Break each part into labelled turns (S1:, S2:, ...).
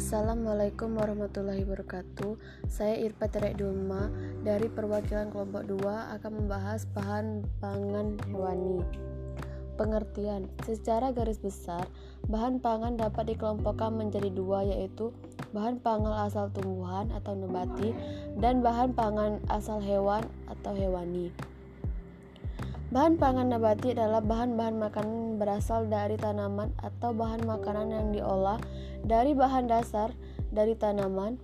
S1: Assalamualaikum warahmatullahi wabarakatuh. Saya Irpa Terek Dulma Dari perwakilan kelompok 2 akan membahas bahan pangan hewani. Pengertian. Secara garis besar Bahan pangan dapat dikelompokkan menjadi dua yaitu Bahan pangan asal tumbuhan atau nabati Dan bahan pangan asal hewan atau hewani Bahan pangan nabati adalah bahan-bahan makanan berasal dari tanaman atau bahan makanan yang diolah dari bahan dasar dari tanaman.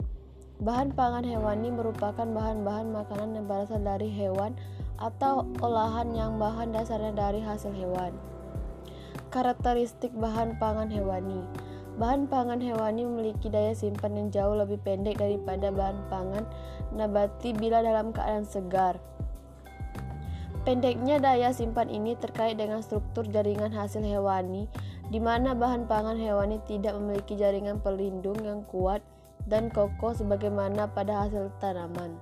S1: Bahan pangan hewani merupakan bahan-bahan makanan yang berasal dari hewan atau olahan yang bahan dasarnya dari hasil hewan. Karakteristik bahan pangan hewani Bahan pangan hewani memiliki daya simpan yang jauh lebih pendek daripada bahan pangan nabati bila dalam keadaan segar. Pendeknya daya simpan ini terkait dengan struktur jaringan hasil hewani, di mana bahan pangan hewani tidak memiliki jaringan pelindung yang kuat dan kokoh sebagaimana pada hasil tanaman.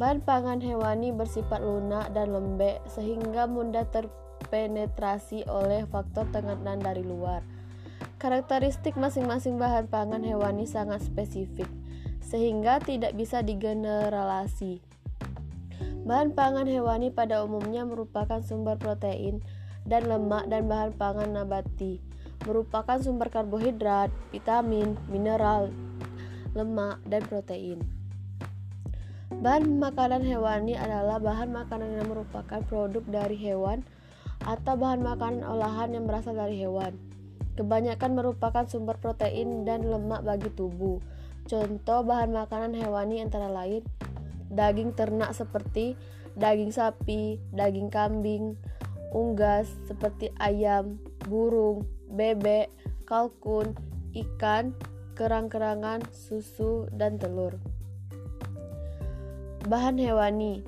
S1: Bahan pangan hewani bersifat lunak dan lembek sehingga mudah terpenetrasi oleh faktor tekanan dari luar. Karakteristik masing-masing bahan pangan hewani sangat spesifik, sehingga tidak bisa digeneralisasi. Bahan pangan hewani pada umumnya merupakan sumber protein dan lemak dan bahan pangan nabati merupakan sumber karbohidrat, vitamin, mineral, lemak, dan protein. Bahan makanan hewani adalah bahan makanan yang merupakan produk dari hewan atau bahan makanan olahan yang berasal dari hewan. Kebanyakan merupakan sumber protein dan lemak bagi tubuh. Contoh bahan makanan hewani antara lain daging ternak seperti daging sapi, daging kambing, unggas seperti ayam, burung, bebek, kalkun, ikan, kerang-kerangan, susu, dan telur. Bahan hewani.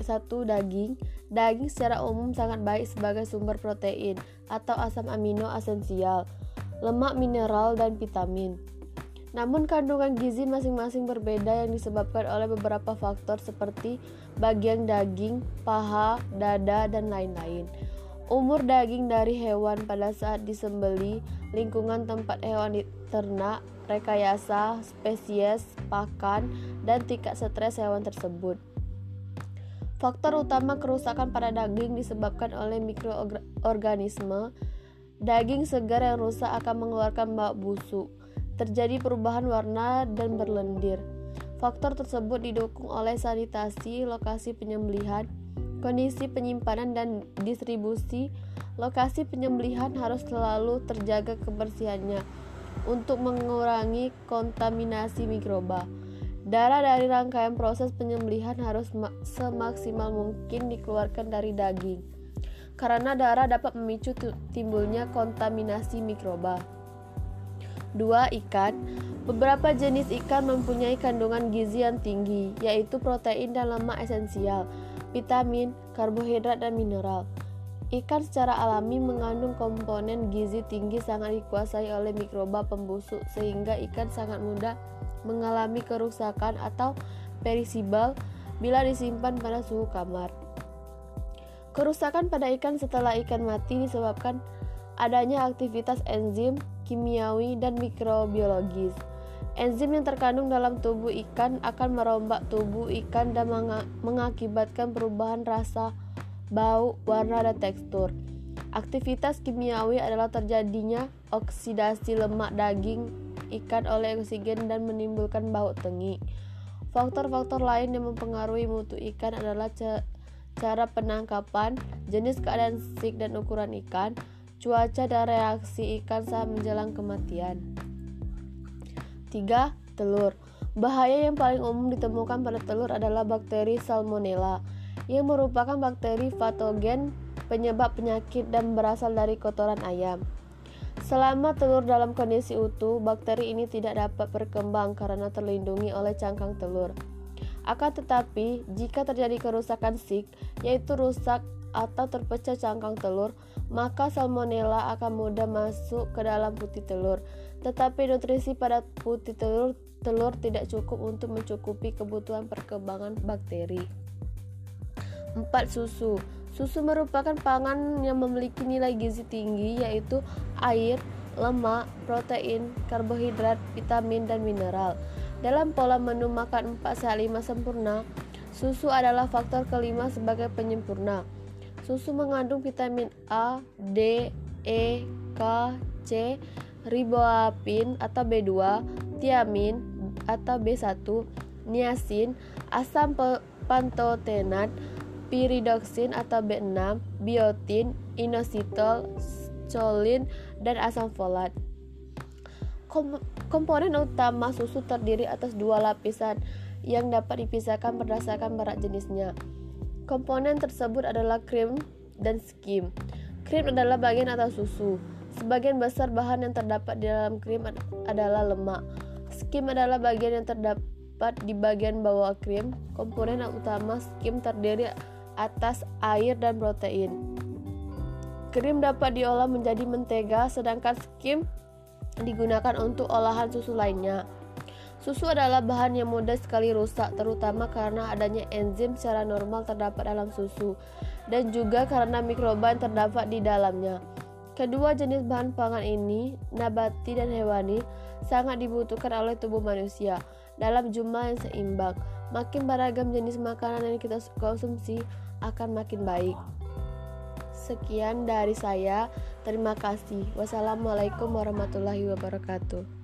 S1: Satu daging. Daging secara umum sangat baik sebagai sumber protein atau asam amino esensial lemak mineral dan vitamin namun kandungan gizi masing-masing berbeda yang disebabkan oleh beberapa faktor seperti bagian daging, paha, dada, dan lain-lain. Umur daging dari hewan pada saat disembeli, lingkungan tempat hewan diternak, rekayasa, spesies, pakan, dan tingkat stres hewan tersebut. Faktor utama kerusakan pada daging disebabkan oleh mikroorganisme. Daging segar yang rusak akan mengeluarkan bau busuk terjadi perubahan warna dan berlendir. Faktor tersebut didukung oleh sanitasi lokasi penyembelihan, kondisi penyimpanan dan distribusi. Lokasi penyembelihan harus selalu terjaga kebersihannya untuk mengurangi kontaminasi mikroba. Darah dari rangkaian proses penyembelihan harus semaksimal mungkin dikeluarkan dari daging, karena darah dapat memicu timbulnya kontaminasi mikroba. 2. Ikan Beberapa jenis ikan mempunyai kandungan gizi yang tinggi, yaitu protein dan lemak esensial, vitamin, karbohidrat, dan mineral. Ikan secara alami mengandung komponen gizi tinggi sangat dikuasai oleh mikroba pembusuk sehingga ikan sangat mudah mengalami kerusakan atau perisibel bila disimpan pada suhu kamar. Kerusakan pada ikan setelah ikan mati disebabkan adanya aktivitas enzim kimiawi, dan mikrobiologis. Enzim yang terkandung dalam tubuh ikan akan merombak tubuh ikan dan mengakibatkan perubahan rasa, bau, warna, dan tekstur. Aktivitas kimiawi adalah terjadinya oksidasi lemak daging ikan oleh oksigen dan menimbulkan bau tengik. Faktor-faktor lain yang mempengaruhi mutu ikan adalah cara penangkapan, jenis keadaan sik dan ukuran ikan, cuaca dan reaksi ikan saat menjelang kematian. 3. Telur Bahaya yang paling umum ditemukan pada telur adalah bakteri Salmonella yang merupakan bakteri patogen penyebab penyakit dan berasal dari kotoran ayam. Selama telur dalam kondisi utuh, bakteri ini tidak dapat berkembang karena terlindungi oleh cangkang telur. Akan tetapi, jika terjadi kerusakan sik, yaitu rusak atau terpecah cangkang telur, maka salmonella akan mudah masuk ke dalam putih telur. Tetapi nutrisi pada putih telur telur tidak cukup untuk mencukupi kebutuhan perkembangan bakteri. 4. Susu Susu merupakan pangan yang memiliki nilai gizi tinggi yaitu air, lemak, protein, karbohidrat, vitamin, dan mineral. Dalam pola menu makan 4 sehat 5 sempurna, susu adalah faktor kelima sebagai penyempurna. Susu mengandung vitamin A, D, E, K, C, riboapin atau B2, tiamin atau B1, niacin, asam pantotenat, piridoksin atau B6, biotin, inositol, choline, dan asam folat. Kom komponen utama susu terdiri atas dua lapisan yang dapat dipisahkan berdasarkan berat jenisnya. Komponen tersebut adalah krim dan skim. Krim adalah bagian atas susu. Sebagian besar bahan yang terdapat di dalam krim adalah lemak. Skim adalah bagian yang terdapat di bagian bawah krim. Komponen utama skim terdiri atas air dan protein. Krim dapat diolah menjadi mentega, sedangkan skim digunakan untuk olahan susu lainnya. Susu adalah bahan yang mudah sekali rusak, terutama karena adanya enzim secara normal terdapat dalam susu, dan juga karena mikroba yang terdapat di dalamnya. Kedua jenis bahan pangan ini, nabati dan hewani, sangat dibutuhkan oleh tubuh manusia dalam jumlah yang seimbang. Makin beragam jenis makanan yang kita konsumsi akan makin baik. Sekian dari saya. Terima kasih. Wassalamualaikum warahmatullahi wabarakatuh.